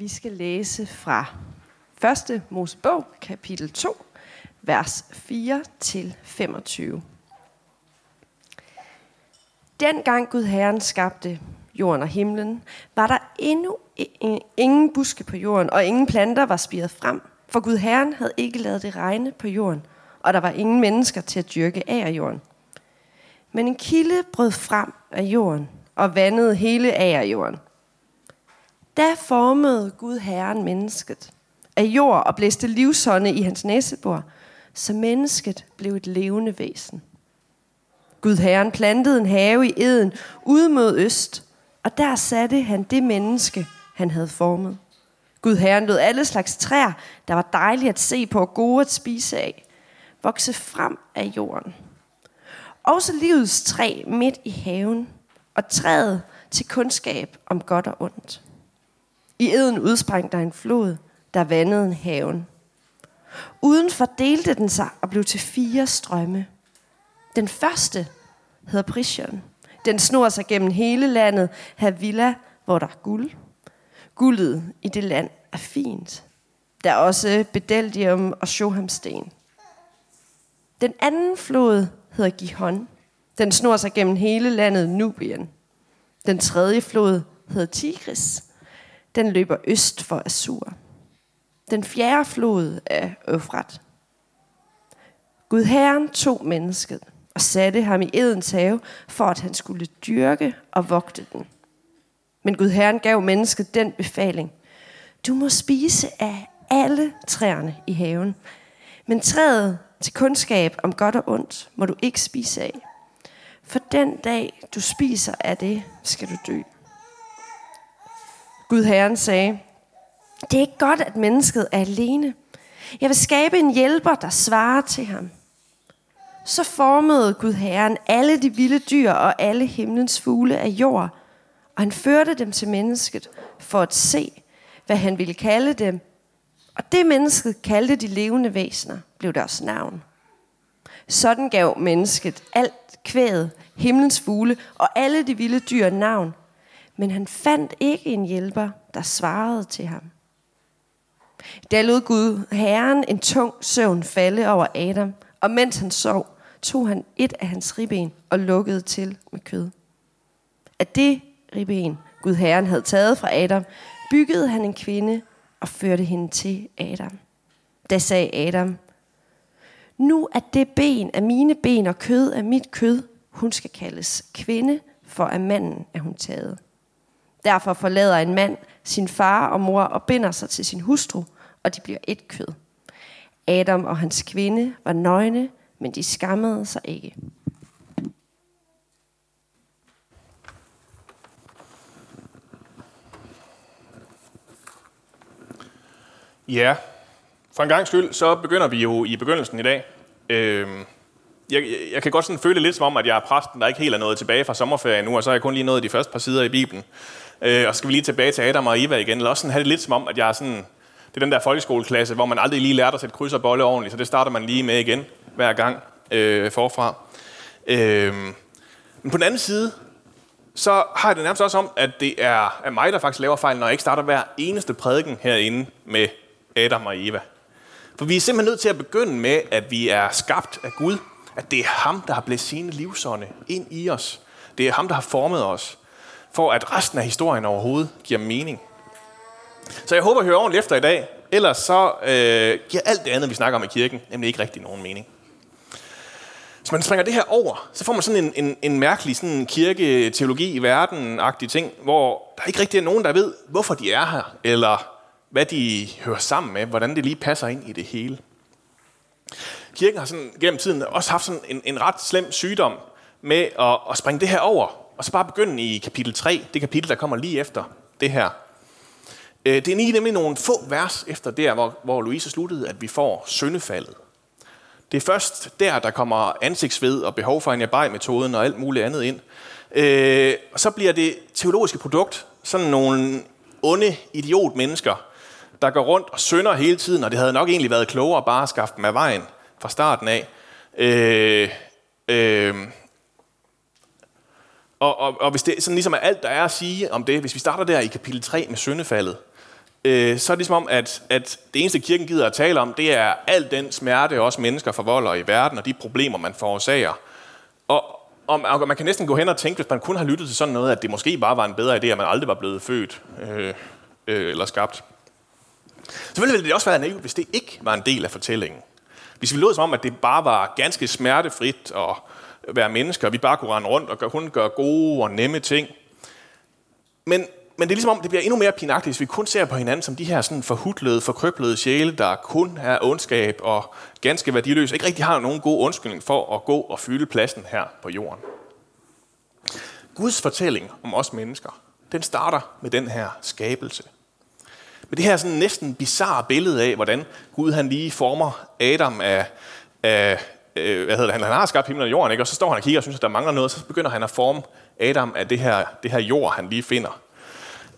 Vi skal læse fra 1. Mosebog, kapitel 2, vers 4 til 25. Dengang Gud Herren skabte jorden og himlen, var der endnu ingen buske på jorden, og ingen planter var spiret frem, for Gud Herren havde ikke lavet det regne på jorden, og der var ingen mennesker til at dyrke af jorden. Men en kilde brød frem af jorden og vandede hele agerjorden. Da formede Gud Herren mennesket af jord og blæste livsånde i hans næsebor, så mennesket blev et levende væsen. Gud Herren plantede en have i eden ude mod øst, og der satte han det menneske, han havde formet. Gud Herren lod alle slags træer, der var dejlige at se på og gode at spise af, vokse frem af jorden. Også livets træ midt i haven, og træet til kundskab om godt og ondt. I eden udsprang der en flod, der vandede en haven. Udenfor delte den sig og blev til fire strømme. Den første hedder Prishon. Den snor sig gennem hele landet, Havilla, hvor der er guld. Guldet i det land er fint. Der er også bedeldium og shohamsten. Den anden flod hedder Gihon. Den snor sig gennem hele landet Nubien. Den tredje flod hedder Tigris. Den løber øst for Assur. Den fjerde flod er Øfrat. Gud Herren tog mennesket og satte ham i Edens have, for at han skulle dyrke og vogte den. Men Gud Herren gav mennesket den befaling. Du må spise af alle træerne i haven, men træet til kundskab om godt og ondt må du ikke spise af. For den dag, du spiser af det, skal du dø. Gud Herren sagde, det er ikke godt, at mennesket er alene. Jeg vil skabe en hjælper, der svarer til ham. Så formede Gud Herren alle de vilde dyr og alle himlens fugle af jord, og han førte dem til mennesket for at se, hvad han ville kalde dem. Og det mennesket kaldte de levende væsener, blev deres navn. Sådan gav mennesket alt kvæget, himlens fugle og alle de vilde dyr navn, men han fandt ikke en hjælper, der svarede til ham. Da lod Gud Herren en tung søvn falde over Adam, og mens han sov, tog han et af hans ribben og lukkede til med kød. Af det ribben, Gud Herren havde taget fra Adam, byggede han en kvinde og førte hende til Adam. Da sagde Adam, nu er det ben af mine ben og kød af mit kød. Hun skal kaldes kvinde, for af manden er hun taget. Derfor forlader en mand sin far og mor og binder sig til sin hustru, og de bliver et kød. Adam og hans kvinde var nøgne, men de skammede sig ikke. Ja, for en gang skyld, så begynder vi jo i begyndelsen i dag. Øh, jeg, jeg kan godt sådan føle lidt som om, at jeg er præsten, der ikke helt er nået tilbage fra sommerferien nu, og så er jeg kun lige nået de første par sider i Bibelen. Øh, og så skal vi lige tilbage til Adam og Eva igen, eller også sådan have det lidt som om, at jeg er sådan, det er den der folkeskoleklasse, hvor man aldrig lige lærte at sætte kryds og bolle ordentligt, så det starter man lige med igen hver gang øh, forfra. Øh, men på den anden side, så har jeg det nærmest også om, at det er, er mig, der faktisk laver fejl, når jeg ikke starter hver eneste prædiken herinde med Adam og Eva. For vi er simpelthen nødt til at begynde med, at vi er skabt af Gud. At det er ham, der har blæst sine livsånde ind i os. Det er ham, der har formet os. For at resten af historien overhovedet giver mening. Så jeg håber, at høre ordentligt efter i dag. Ellers så øh, giver alt det andet, vi snakker om i kirken, nemlig ikke rigtig nogen mening. Hvis man springer det her over, så får man sådan en, en, en mærkelig sådan kirke-teologi i verden-agtig ting, hvor der ikke rigtig er nogen, der ved, hvorfor de er her, eller hvad de hører sammen med, hvordan det lige passer ind i det hele. Kirken har sådan gennem tiden også haft sådan en, en ret slem sygdom med at, at springe det her over, og så bare begynde i kapitel 3, det kapitel, der kommer lige efter det her. Øh, det er lige nemlig nogle få vers efter der, hvor, hvor Louise sluttede, at vi får syndefaldet. Det er først der, der kommer ansigtsved og behov for en metoden og alt muligt andet ind. Øh, og så bliver det teologiske produkt sådan nogle onde idiot-mennesker, der går rundt og synder hele tiden, og det havde nok egentlig været klogere bare at skaffe dem af vejen fra starten af. Øh, øh, og, og, og hvis det sådan ligesom er alt, der er at sige om det, hvis vi starter der i kapitel 3 med syndefaldet, øh, så er det ligesom om, at, at det eneste kirken gider at tale om, det er al den smerte, også mennesker forvolder i verden, og de problemer, man forårsager. Og, og, og man kan næsten gå hen og tænke, hvis man kun har lyttet til sådan noget, at det måske bare var en bedre idé, at man aldrig var blevet født øh, øh, eller skabt. Selvfølgelig ville det også være naivt, hvis det ikke var en del af fortællingen. Hvis vi lød som om, at det bare var ganske smertefrit at være mennesker, og vi bare kunne rende rundt og kun gøre gode og nemme ting. Men, men det er ligesom om, det bliver endnu mere pinagtigt, hvis vi kun ser på hinanden som de her sådan forhudlede, forkrøblede sjæle, der kun er ondskab og ganske værdiløse, ikke rigtig har nogen god undskyldning for at gå og fylde pladsen her på jorden. Guds fortælling om os mennesker, den starter med den her skabelse – men det her er sådan næsten bizarre billede af, hvordan Gud han lige former Adam af, af øh, hvad hedder det, han, han har skabt himlen og jorden, ikke? og så står han og kigger og synes, at der mangler noget, så begynder han at forme Adam af det her, det her jord, han lige finder.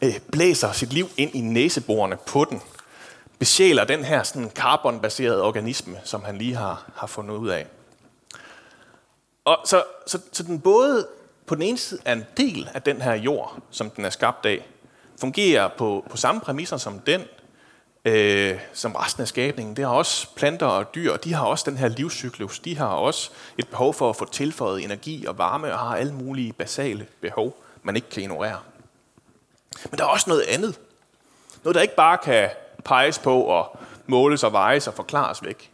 Øh, blæser sit liv ind i næseborene på den. Besjæler den her sådan carbonbaserede organisme, som han lige har, har fundet ud af. Og så, så, så den både på den ene side er en del af den her jord, som den er skabt af, fungerer på, på samme præmisser som den, øh, som resten af skabningen. Det har også planter og dyr, de har også den her livscyklus. De har også et behov for at få tilføjet energi og varme, og har alle mulige basale behov, man ikke kan ignorere. Men der er også noget andet. Noget, der ikke bare kan peges på og måles og vejes og forklares væk.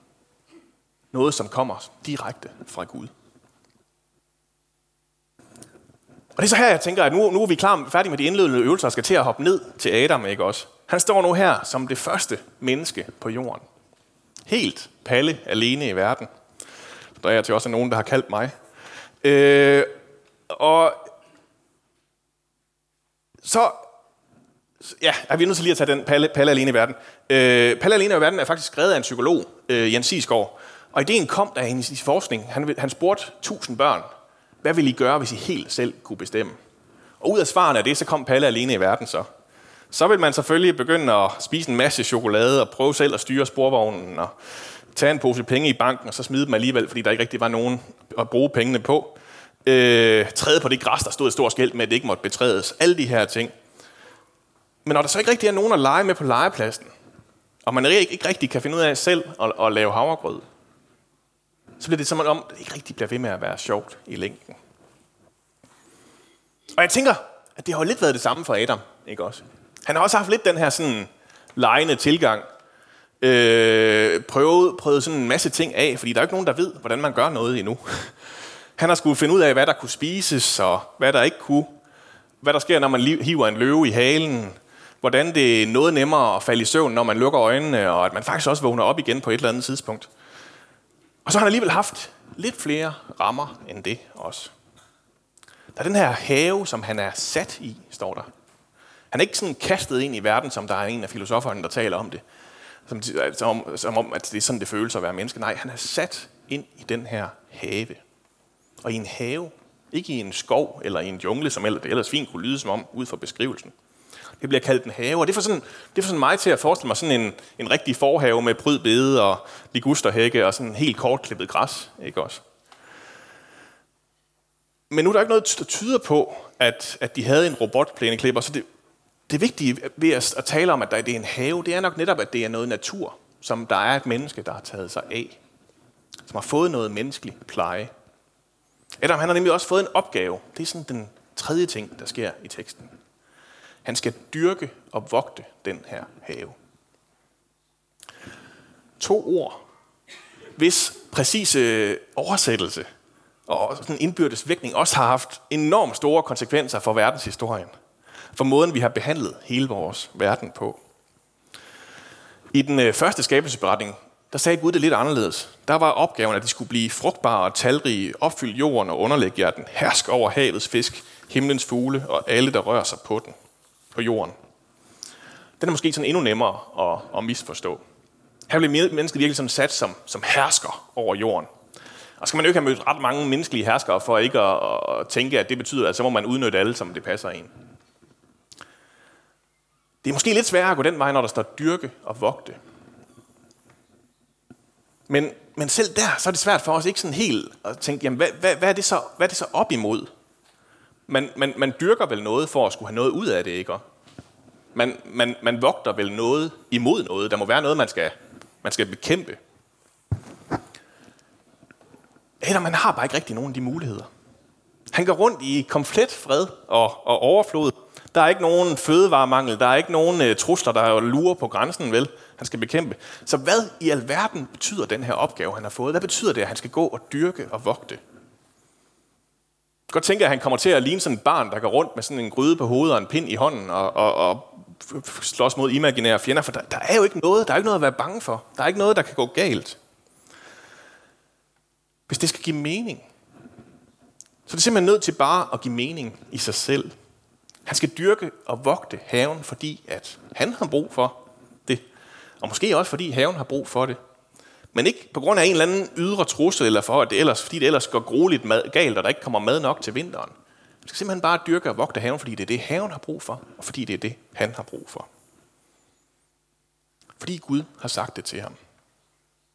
Noget, som kommer direkte fra Gud. Og det er så her, jeg tænker, at nu, nu er vi klar, færdige med de indledende øvelser og skal til at hoppe ned til Adam, ikke også? Han står nu her som det første menneske på jorden. Helt palle alene i verden. Der er til også nogen, der har kaldt mig. Øh, og så ja, er vi nødt til lige at tage den Palle, Palle alene i verden. Øh, Palle alene i verden er faktisk skrevet af en psykolog, øh, Jens Sisgaard. Og ideen kom der i hans forskning. Han, han spurgte 1000 børn, hvad ville I gøre, hvis I helt selv kunne bestemme? Og ud af svarene af det, så kom Palle alene i verden så. Så vil man selvfølgelig begynde at spise en masse chokolade og prøve selv at styre sporvognen og tage en pose penge i banken og så smide dem alligevel, fordi der ikke rigtig var nogen at bruge pengene på. Øh, træde på det græs, der stod et stort skilt med, at det ikke måtte betrædes. Alle de her ting. Men når der så ikke rigtig er nogen at lege med på legepladsen, og man ikke, ikke rigtig kan finde ud af selv at, at lave havregrød, så bliver det som om, det ikke rigtig bliver ved med at være sjovt i længden. Og jeg tænker, at det har jo lidt været det samme for Adam, ikke også? Han har også haft lidt den her sådan lejende tilgang. Øh, prøvet, prøvet sådan en masse ting af, fordi der er ikke nogen, der ved, hvordan man gør noget endnu. Han har skulle finde ud af, hvad der kunne spises, og hvad der ikke kunne. Hvad der sker, når man hiver en løve i halen. Hvordan det er noget nemmere at falde i søvn, når man lukker øjnene, og at man faktisk også vågner op igen på et eller andet tidspunkt. Og så har han alligevel haft lidt flere rammer end det også. Der er den her have, som han er sat i, står der. Han er ikke sådan kastet ind i verden, som der er en af filosoferne, der taler om det. Som, som, som om, at det er sådan, det føles at være menneske. Nej, han er sat ind i den her have. Og i en have, ikke i en skov eller i en jungle, som ellers, det ellers fint kunne lyde som om, ud fra beskrivelsen. Det bliver kaldt en have, og det får sådan, det får sådan mig til at forestille mig sådan en, en rigtig forhave med prydbede og ligusterhække og sådan helt kortklippet græs, ikke også? Men nu er der ikke noget, der tyder på, at, at de havde en robotplæneklipper, så det, det vigtige ved at, at tale om, at det er en have, det er nok netop, at det er noget natur, som der er et menneske, der har taget sig af, som har fået noget menneskelig pleje. Adam han har nemlig også fået en opgave. Det er sådan den tredje ting, der sker i teksten. Han skal dyrke og vogte den her have. To ord, hvis præcise oversættelse og sådan indbyrdes vægtning også har haft enormt store konsekvenser for verdenshistorien. For måden, vi har behandlet hele vores verden på. I den øh, første skabelsesberetning, der sagde Gud det lidt anderledes. Der var opgaven, at de skulle blive frugtbare og talrige, opfylde jorden og underlægge jer den, hersk over havets fisk, himlens fugle og alle, der rører sig på den på jorden. Den er måske sådan endnu nemmere at, at misforstå. Her bliver mennesket virkelig sådan sat som, som hersker over jorden. Og skal man jo ikke have mødt ret mange menneskelige herskere for ikke at, at tænke, at det betyder, at så må man udnytte alle, som det passer en. Det er måske lidt sværere at gå den vej, når der står dyrke og vogte. Men, men selv der, så er det svært for os ikke sådan helt at tænke, jamen, hvad, hvad, hvad, er, det så, hvad er det så op imod? Man, man, man dyrker vel noget for at skulle have noget ud af det, ikke? Man, man, man vogter vel noget imod noget. Der må være noget, man skal, man skal bekæmpe. Eller man har bare ikke rigtig nogen af de muligheder. Han går rundt i komplet fred og, og overflod. Der er ikke nogen fødevaremangel, der er ikke nogen uh, trusler, der lurer på grænsen, vel? Han skal bekæmpe. Så hvad i alverden betyder den her opgave, han har fået? Hvad betyder det, at han skal gå og dyrke og vogte? Kan godt tænke, at han kommer til at ligne sådan et barn, der går rundt med sådan en gryde på hovedet og en pind i hånden og, og, og slås mod imaginære fjender, for der, der er jo ikke noget, der er ikke noget at være bange for. Der er ikke noget, der kan gå galt. Hvis det skal give mening, så er det simpelthen nødt til bare at give mening i sig selv. Han skal dyrke og vogte haven, fordi at han har brug for det. Og måske også fordi haven har brug for det. Men ikke på grund af en eller anden ydre trussel, eller for, at det ellers, fordi det ellers går grueligt mad, galt, og der ikke kommer mad nok til vinteren. Man skal simpelthen bare dyrke og vogte haven, fordi det er det, haven har brug for, og fordi det er det, han har brug for. Fordi Gud har sagt det til ham.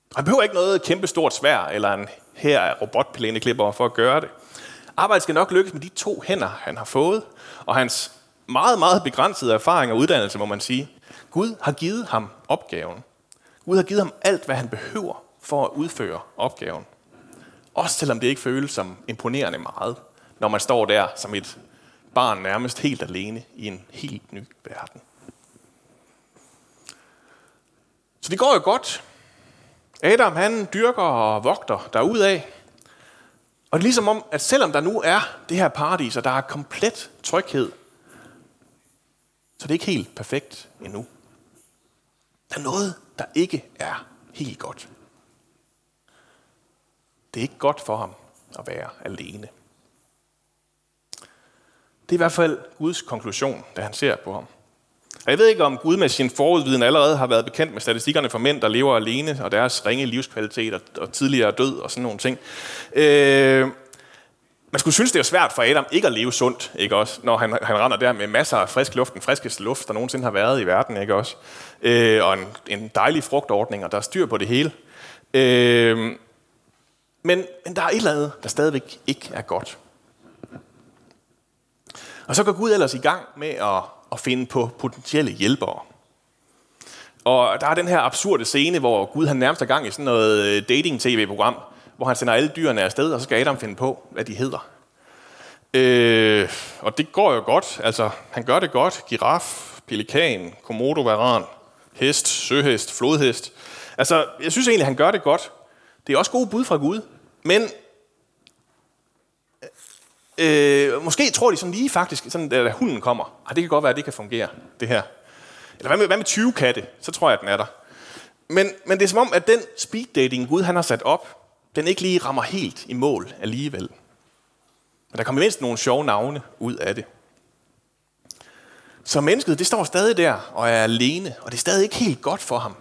Og han behøver ikke noget kæmpe stort svær, eller en her er robotplæneklipper for at gøre det. Arbejdet skal nok lykkes med de to hænder, han har fået, og hans meget, meget begrænsede erfaring og uddannelse, må man sige. Gud har givet ham opgaven. Gud har givet ham alt, hvad han behøver for at udføre opgaven. Også selvom det ikke føles som imponerende meget, når man står der som et barn nærmest helt alene i en helt ny verden. Så det går jo godt. Adam han dyrker og vogter derudaf. Og det er ligesom om, at selvom der nu er det her paradis, og der er komplet tryghed, så det er ikke helt perfekt endnu. Der er noget, der ikke er helt godt. Det er ikke godt for ham at være alene. Det er i hvert fald Guds konklusion, da han ser på ham. Og jeg ved ikke, om Gud med sin forudviden allerede har været bekendt med statistikkerne for mænd, der lever alene, og deres ringe livskvalitet og, og tidligere død og sådan nogle ting. Øh, man skulle synes, det er svært for Adam ikke at leve sundt, ikke også? Når han, han render der med masser af frisk luft, den friskeste luft, der nogensinde har været i verden, ikke også? Øh, og en, en dejlig frugtordning, og der er styr på det hele. Øh, men, men der er et eller andet, der stadigvæk ikke er godt. Og så går Gud ellers i gang med at, at finde på potentielle hjælpere. Og der er den her absurde scene, hvor Gud han nærmest er gang i sådan noget øh, dating-tv-program, hvor han sender alle dyrene afsted, og så skal Adam finde på, hvad de hedder. Øh, og det går jo godt. Altså, han gør det godt. Giraf, pelikan, komodo, varan, hest, søhest, flodhest. Altså, jeg synes egentlig, han gør det godt. Det er også gode bud fra Gud. Men øh, øh måske tror de sådan lige faktisk, sådan, da hunden kommer, ah, det kan godt være, at det kan fungere, det her. Eller hvad med, hvad med 20 katte? Så tror jeg, at den er der. Men, men det er som om, at den speed dating Gud han har sat op, den ikke lige rammer helt i mål alligevel. Men der kommer mindst nogle sjove navne ud af det. Så mennesket, det står stadig der og er alene, og det er stadig ikke helt godt for ham.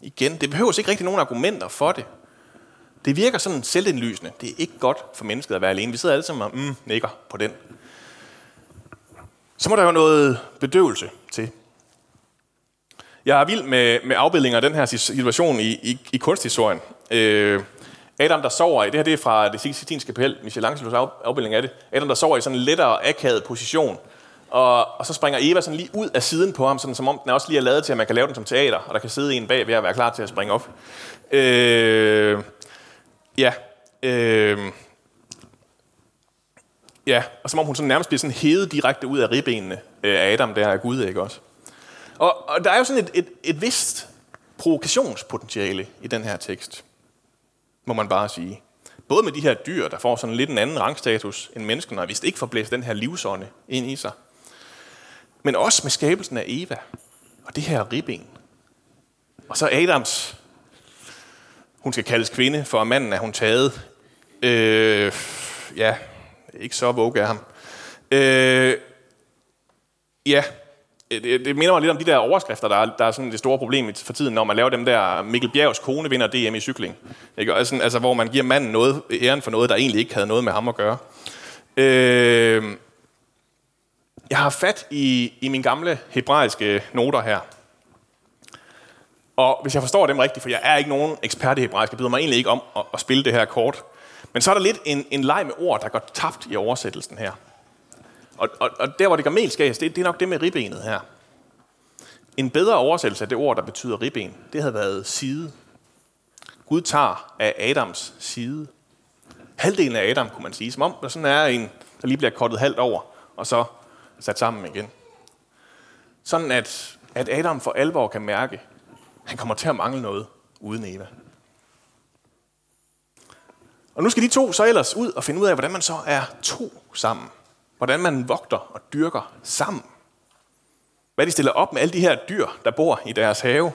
Igen, det behøver ikke rigtig nogen argumenter for det. Det virker sådan selvindlysende. Det er ikke godt for mennesket at være alene. Vi sidder alle sammen og mm, nikker på den. Så må der jo noget bedøvelse til. Jeg er vild med, med afbildninger af den her situation i, i, i kunsthistorien. Øh, Adam, der sover i, det her det er fra det Sixtinske kapel, Michelangelos afbildning af det. Adam, der sover i sådan en lettere akavet position. Og, og så springer Eva sådan lige ud af siden på ham, sådan, som om den også lige er lavet til, at man kan lave den som teater, og der kan sidde en bag ved at være klar til at springe op. Øh, ja. Øh, ja, og som om hun sådan nærmest bliver sådan hævet direkte ud af ribbenene øh, af Adam, der er Gud, ikke også? Og, og der er jo sådan et, et, et vist provokationspotentiale i den her tekst må man bare sige. Både med de her dyr, der får sådan lidt en anden rangstatus end menneskene, og hvis det ikke får blæst den her livsånde ind i sig. Men også med skabelsen af Eva, og det her ribben. Og så Adams, hun skal kaldes kvinde, for manden er hun taget. Øh, ja, ikke så våge af ham. Øh, ja, Øh, det, det minder mig lidt om de der overskrifter, der er, der er sådan det store problem for tiden, når man laver dem der, Mikkel Bjergs kone vinder DM i cykling. Ikke? Altså, altså, hvor man giver manden noget, æren for noget, der egentlig ikke havde noget med ham at gøre. Øh, jeg har fat i, i mine gamle hebraiske noter her. Og hvis jeg forstår dem rigtigt, for jeg er ikke nogen ekspert i hebraisk, jeg byder mig egentlig ikke om at, at spille det her kort. Men så er der lidt en, en leg med ord, der går tabt i oversættelsen her. Og, og, og der, hvor det gør skal det, det er nok det med ribbenet her. En bedre oversættelse af det ord, der betyder ribben, det havde været side. Gud tager af Adams side. Halvdelen af Adam, kunne man sige. Som om der sådan er en, der lige bliver kortet halvt over, og så sat sammen igen. Sådan at, at Adam for alvor kan mærke, at han kommer til at mangle noget uden Eva. Og nu skal de to så ellers ud og finde ud af, hvordan man så er to sammen. Hvordan man vogter og dyrker sammen. Hvad de stiller op med alle de her dyr, der bor i deres have.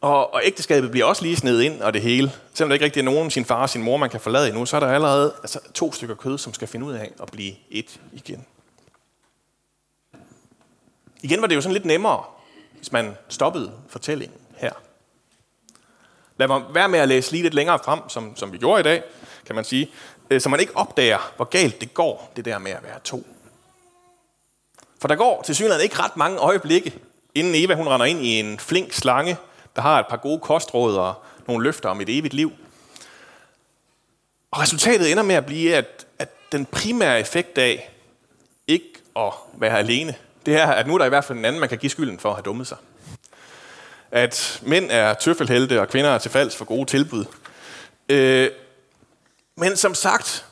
Og, og ægteskabet bliver også lige sned ind og det hele. Selvom der ikke rigtig er nogen, sin far og sin mor, man kan forlade endnu, så er der allerede altså, to stykker kød, som skal finde ud af at blive et igen. Igen var det jo sådan lidt nemmere, hvis man stoppede fortællingen her. Lad mig være med at læse lige lidt længere frem, som, som vi gjorde i dag, kan man sige, Øh, så man ikke opdager, hvor galt det går, det der med at være to. For der går til synligheden ikke ret mange øjeblikke, inden Eva hun render ind i en flink slange, der har et par gode kostråd og nogle løfter om et evigt liv. Og resultatet ender med at blive, at, at den primære effekt af ikke at være alene, det er, at nu er der i hvert fald en anden, man kan give skylden for at have dummet sig. At mænd er tøffelhelte, og kvinder er til falds for gode tilbud. Øh, men som sagt,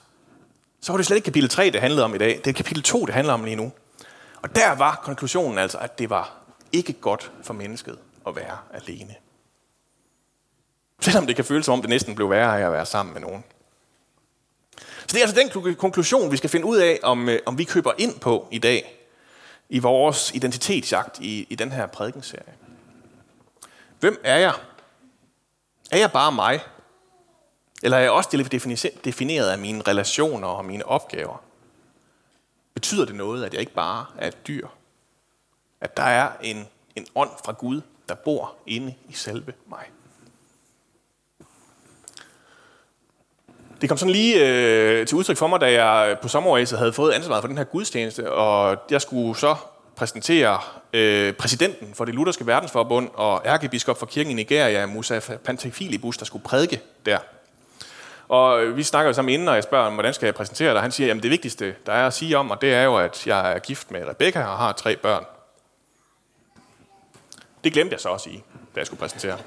så var det slet ikke kapitel 3, det handlede om i dag. Det er kapitel 2, det handler om lige nu. Og der var konklusionen altså, at det var ikke godt for mennesket at være alene. Selvom det kan føles som om, det næsten blev værre af at være sammen med nogen. Så det er altså den konklusion, vi skal finde ud af, om, øh, om vi køber ind på i dag, i vores identitetsjagt i, i den her prædikenserie. Hvem er jeg? Er jeg bare mig? Eller er jeg også defineret af mine relationer og mine opgaver? Betyder det noget, at jeg ikke bare er et dyr? At der er en, en ånd fra Gud, der bor inde i selve mig? Det kom sådan lige øh, til udtryk for mig, da jeg på sommeråret havde fået ansvaret for den her gudstjeneste, og jeg skulle så præsentere øh, præsidenten for det lutherske verdensforbund og ærkebiskop for kirken i Nigeria, Musa Pantefilibus, der skulle prædike der. Og øh, vi snakker jo sammen inden, og jeg spørger, hvordan skal jeg præsentere dig? Han siger, jamen det vigtigste, der er at sige om, og det er jo, at jeg er gift med Rebecca og har tre børn. Det glemte jeg så at sige, da jeg skulle præsentere.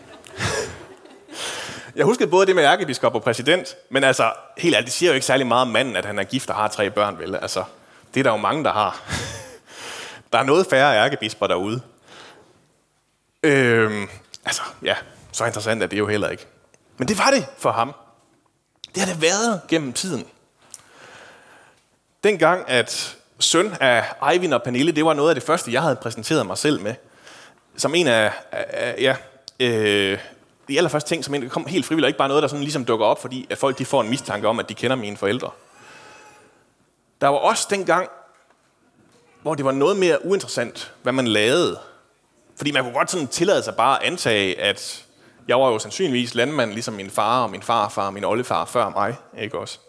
Jeg husker både det med ærkebiskop og præsident, men altså, helt ærligt, det siger jo ikke særlig meget om manden, at han er gift og har tre børn, vel? Altså, det er der jo mange, der har. Der er noget færre ærkebisper derude. Øhm, altså, ja, så interessant er det jo heller ikke. Men det var det for ham. Det har det været gennem tiden. Dengang, at søn af Eivind og Pernille, det var noget af det første, jeg havde præsenteret mig selv med. Som en af, af ja, øh, de allerførste ting, som kom helt frivilligt, og ikke bare noget, der sådan ligesom dukker op, fordi at folk de får en mistanke om, at de kender mine forældre. Der var også dengang, hvor det var noget mere uinteressant, hvad man lavede. Fordi man kunne godt sådan tillade sig bare at antage, at jeg var jo sandsynligvis landmand, ligesom min far og min farfar og min oldefar før mig, ikke også?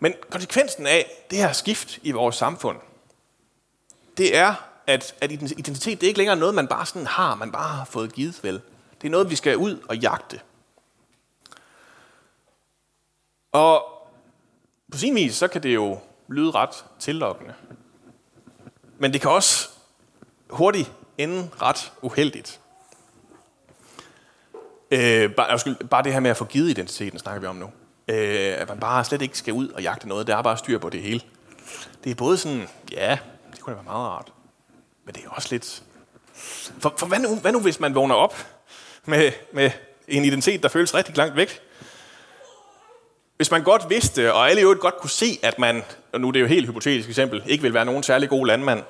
Men konsekvensen af det her skift i vores samfund, det er, at, at identitet det er ikke længere noget, man bare sådan har, man bare har fået givet vel. Det er noget, vi skal ud og jagte. Og på sin vis, så kan det jo lyde ret tillokkende. Men det kan også hurtigt ende ret uheldigt. Øh, bare, bare det her med at få givet identiteten, snakker vi om nu. Øh, at man bare slet ikke skal ud og jagte noget. Det er bare styr på det hele. Det er både sådan, ja, det kunne da være meget rart. Men det er også lidt... For, for hvad, nu, hvad nu, hvis man vågner op med, med en identitet, der føles rigtig langt væk? Hvis man godt vidste, og alle jo godt kunne se, at man, og nu er det jo et helt hypotetisk eksempel, ikke vil være nogen særlig god landmand,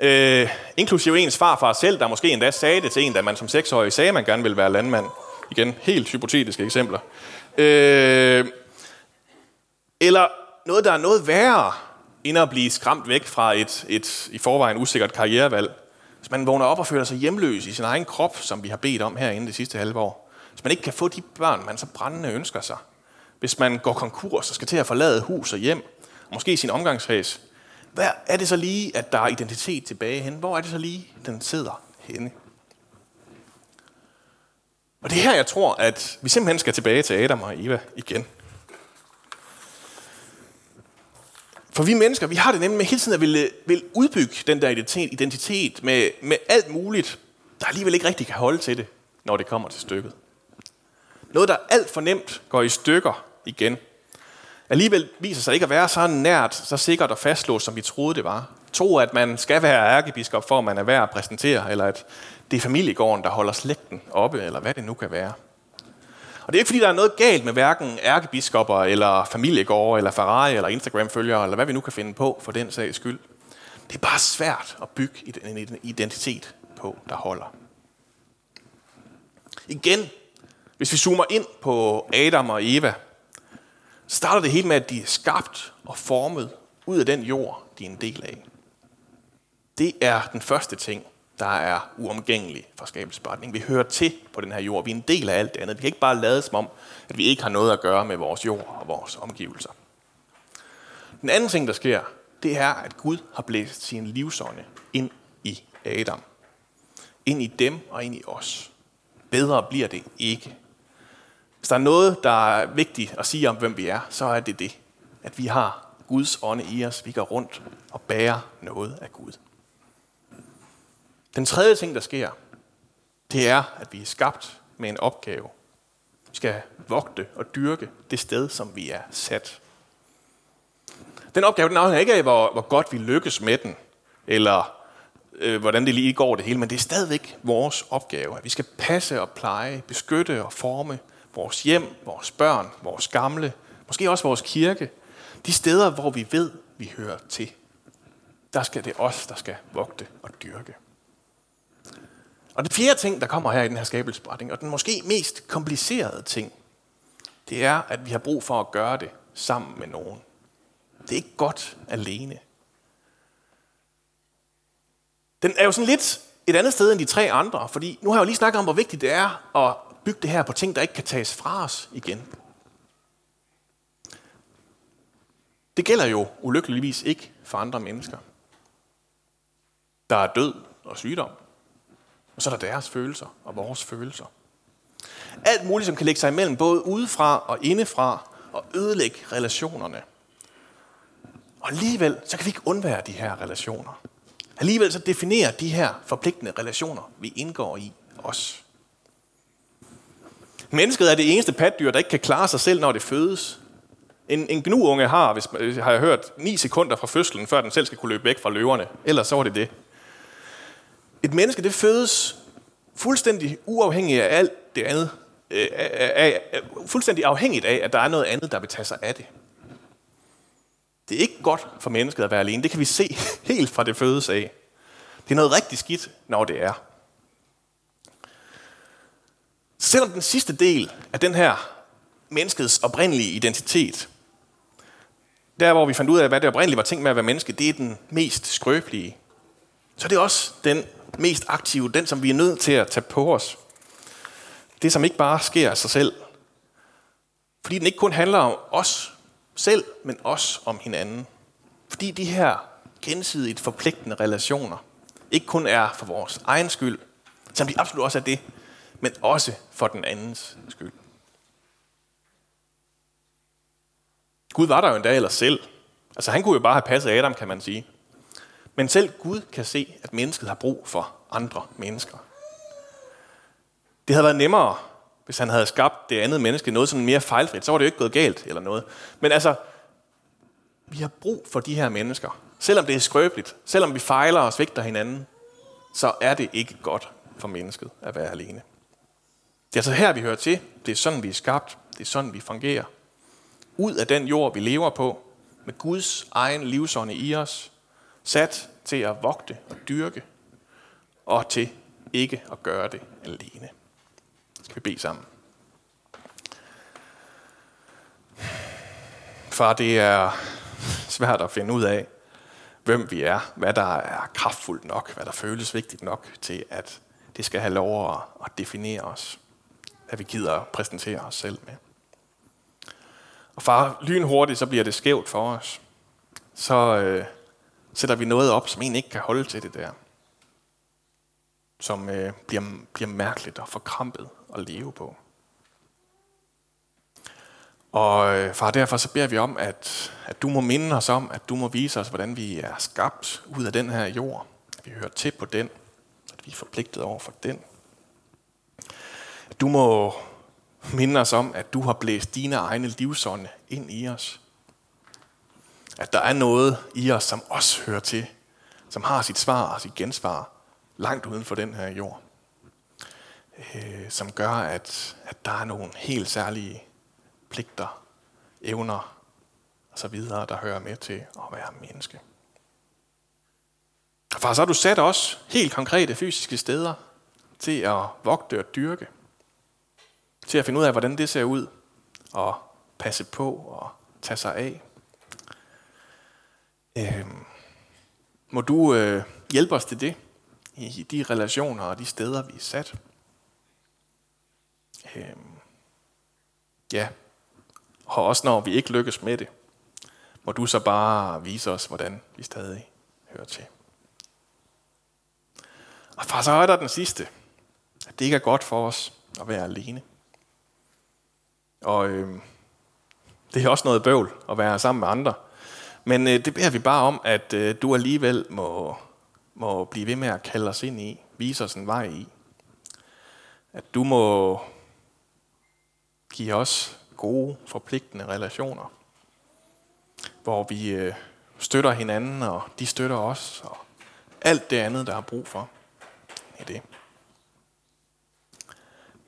øh, inklusive ens farfar selv, der måske endda sagde det til en, da man som seksårig sagde, at man gerne ville være landmand. Igen, helt hypotetiske eksempler. Øh, eller noget, der er noget værre, end at blive skræmt væk fra et, et i forvejen usikkert karrierevalg. Hvis man vågner op og føler sig hjemløs i sin egen krop, som vi har bedt om herinde det sidste halve år. Hvis man ikke kan få de børn, man så brændende ønsker sig hvis man går konkurs og skal til at forlade hus og hjem, og måske sin omgangskreds, hvad er det så lige, at der er identitet tilbage hen? Hvor er det så lige, den sidder henne? Og det er her, jeg tror, at vi simpelthen skal tilbage til Adam og Eva igen. For vi mennesker, vi har det nemlig med hele tiden at ville, vil udbygge den der identitet, identitet med, med alt muligt, der alligevel ikke rigtig kan holde til det, når det kommer til stykket. Noget, der alt for nemt går i stykker igen. Alligevel viser sig ikke at være så nært, så sikkert og fastlåst, som vi troede det var. Tro, at man skal være ærkebiskop, for at man er værd at præsentere, eller at det er familiegården, der holder slægten oppe, eller hvad det nu kan være. Og det er ikke fordi, der er noget galt med hverken ærkebiskopper, eller familiegårde, eller Ferrari, eller Instagram-følgere, eller hvad vi nu kan finde på for den sags skyld. Det er bare svært at bygge en identitet på, der holder. Igen, hvis vi zoomer ind på Adam og Eva, så starter det hele med, at de er skabt og formet ud af den jord, de er en del af. Det er den første ting, der er uomgængelig for skabelsesberetning. Vi hører til på den her jord. Vi er en del af alt det andet. Vi kan ikke bare lade som om, at vi ikke har noget at gøre med vores jord og vores omgivelser. Den anden ting, der sker, det er, at Gud har blæst sin livsånde ind i Adam. Ind i dem og ind i os. Bedre bliver det ikke. Hvis der er noget, der er vigtigt at sige om, hvem vi er, så er det det. At vi har Guds ånde i os. Vi går rundt og bærer noget af Gud. Den tredje ting, der sker, det er, at vi er skabt med en opgave. Vi skal vogte og dyrke det sted, som vi er sat. Den opgave, den afhænger ikke af, hvor, hvor godt vi lykkes med den, eller øh, hvordan det lige går det hele, men det er stadigvæk vores opgave, at vi skal passe og pleje, beskytte og forme vores hjem, vores børn, vores gamle, måske også vores kirke, de steder, hvor vi ved, vi hører til. Der skal det os, der skal vogte og dyrke. Og den fjerde ting, der kommer her i den her skabelsesberetning, og den måske mest komplicerede ting, det er, at vi har brug for at gøre det sammen med nogen. Det er ikke godt alene. Den er jo sådan lidt et andet sted end de tre andre, fordi nu har jeg jo lige snakket om, hvor vigtigt det er at bygge det her på ting, der ikke kan tages fra os igen. Det gælder jo ulykkeligvis ikke for andre mennesker. Der er død og sygdom. Og så er der deres følelser og vores følelser. Alt muligt, som kan lægge sig imellem, både udefra og indefra, og ødelægge relationerne. Og alligevel, så kan vi ikke undvære de her relationer. Alligevel så definerer de her forpligtende relationer, vi indgår i os. Mennesket er det eneste patdyr, der ikke kan klare sig selv, når det fødes. En, en gnuunge har, hvis, har jeg hørt, 9 sekunder fra fødslen, før den selv skal kunne løbe væk fra løverne. Ellers så var det det. Et menneske, det fødes fuldstændig uafhængigt af alt det andet. Øh, af, af, af, fuldstændig afhængigt af, at der er noget andet, der vil tage sig af det. Det er ikke godt for mennesket at være alene. Det kan vi se helt fra det fødes af. Det er noget rigtig skidt, når det er. Selvom den sidste del af den her menneskets oprindelige identitet, der hvor vi fandt ud af, hvad det oprindeligt var tænkt med at være menneske, det er den mest skrøbelige. Så det er også den mest aktive, den som vi er nødt til at tage på os. Det som ikke bare sker af sig selv. Fordi den ikke kun handler om os selv, men også om hinanden. Fordi de her gensidigt forpligtende relationer ikke kun er for vores egen skyld, som de absolut også er det, men også for den andens skyld. Gud var der jo endda ellers selv. Altså han kunne jo bare have passet Adam, kan man sige. Men selv Gud kan se, at mennesket har brug for andre mennesker. Det havde været nemmere, hvis han havde skabt det andet menneske noget sådan mere fejlfrit. Så var det jo ikke gået galt eller noget. Men altså, vi har brug for de her mennesker. Selvom det er skrøbeligt, selvom vi fejler og svigter hinanden, så er det ikke godt for mennesket at være alene. Det er altså her, vi hører til. Det er sådan, vi er skabt. Det er sådan, vi fungerer. Ud af den jord, vi lever på, med Guds egen livsånde i os, sat til at vogte og dyrke, og til ikke at gøre det alene. Skal vi bede sammen? Far, det er svært at finde ud af, hvem vi er, hvad der er kraftfuldt nok, hvad der føles vigtigt nok til, at det skal have lov at definere os hvad vi gider at præsentere os selv med. Og far, lynhurtigt, så bliver det skævt for os. Så øh, sætter vi noget op, som egentlig ikke kan holde til det der. Som øh, bliver, bliver mærkeligt og forkrampet at leve på. Og øh, far, derfor så beder vi om, at, at du må minde os om, at du må vise os, hvordan vi er skabt ud af den her jord. At vi hører til på den, at vi er forpligtet over for den. At du må minde os om, at du har blæst dine egne livsånde ind i os. At der er noget i os, som også hører til, som har sit svar og sit gensvar langt uden for den her jord. Øh, som gør, at, at der er nogle helt særlige pligter, evner og så videre, der hører med til at være menneske. Far, så har du sat os helt konkrete fysiske steder til at vogte og dyrke. Til at finde ud af, hvordan det ser ud. Og passe på og tage sig af. Øh, må du øh, hjælpe os til det i de relationer og de steder, vi er sat. Øh, ja, og også når vi ikke lykkes med det, må du så bare vise os, hvordan vi stadig hører til. Og far, så er der den sidste. At det ikke er godt for os at være alene. Og øh, det er også noget bøvl at være sammen med andre. Men øh, det beder vi bare om, at øh, du alligevel må, må blive ved med at kalde os ind i, vise os en vej i. At du må give os gode, forpligtende relationer, hvor vi øh, støtter hinanden, og de støtter os, og alt det andet, der er brug for i det.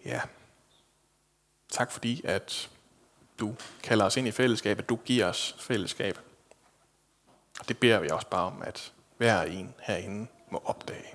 Ja. Tak fordi, at du kalder os ind i fællesskab, at du giver os fællesskab. Og det beder vi også bare om, at hver en herinde må opdage.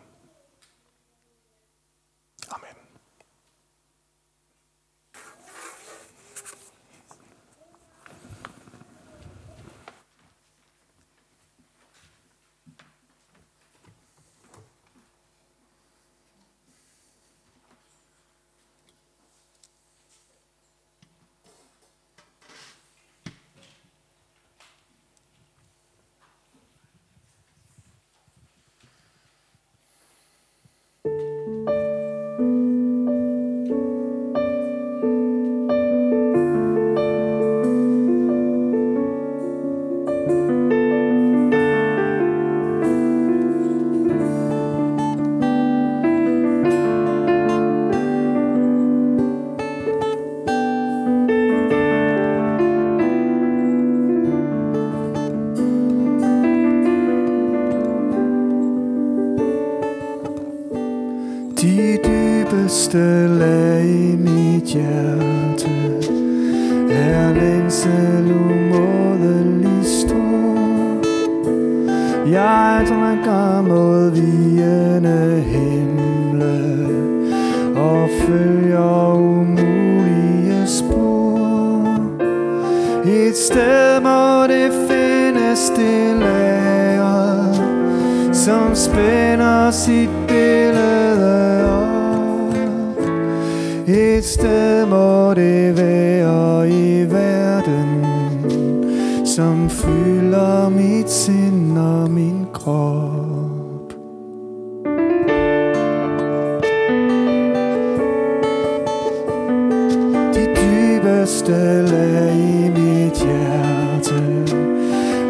Dybeste lag i mit hjerte.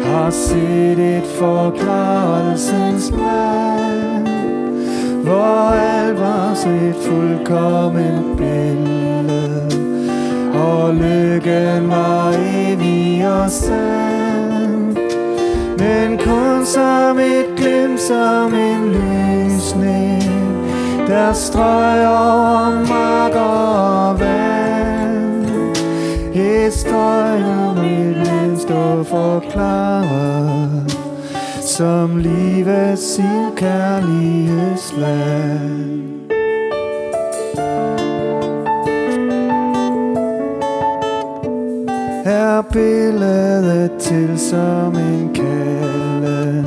Har set et forklarelsens land, hvor alt var set fuldkommen billede. Og lykken var evig og sand Men kun som et glimt, som en lysning Der strøg over mark og vand. Et strøg om et glimt stod forklaret som livets sin kærlighedsland. Er billedet til som en kalden,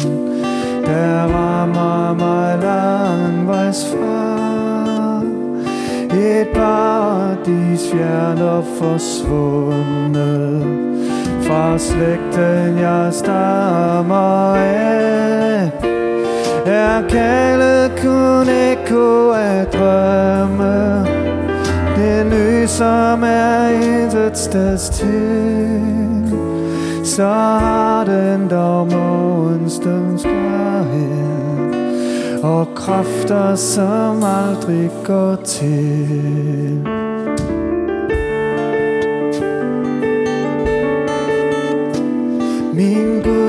der rammer mig langvejs fra. Et barn paradis fjern og forsvundet, fra slægten jeg stammer af Er kaldet kun ekko af drømme. Det ø som er intet steds sted til Så har den dog morgenstunds klarhed Og kræfter, som aldrig går til.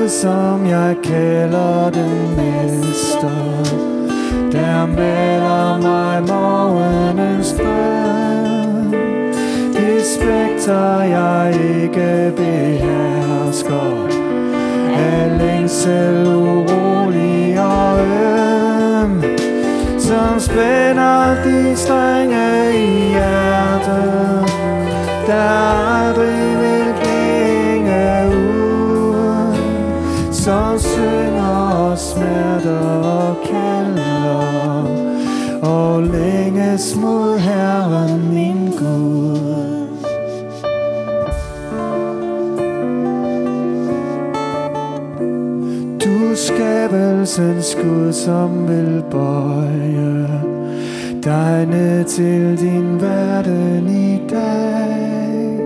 Gud, som jeg kalder den mester. Der melder mig morgenens frem. Det spekter jeg ikke behersker. Af længsel urolig og øm Som spænder de strenge i hjertet. Der aldrig og smerter og kalder Og længes mod Herren min Gud Du skabelsens Gud, som vil bøje dig ned til din verden i dag.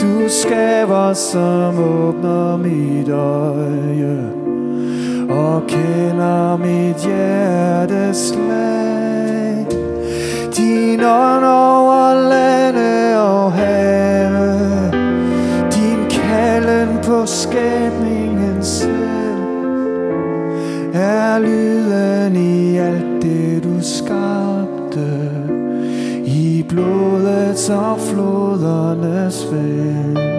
Du skaber, som åbner mit øje og kender mit hjertes slag. Din ånd over lande og have, din kalden på skabningen selv, er lyden i alt det du skabte, i blodets og flodernes ven.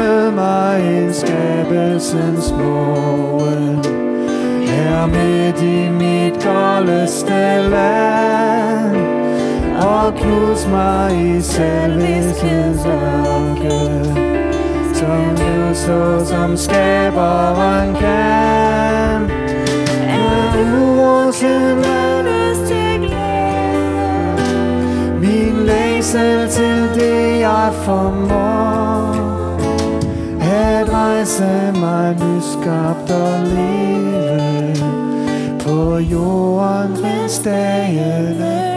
Med mig en skabelsens morgen Her midt i mit koldeste land Og knus mig i selvhedens ørke Som du så som skaberen kan. Er du urosen Min længsel til det jeg formår. At rejse mig nyskabt og leve På jorden, hvis dagene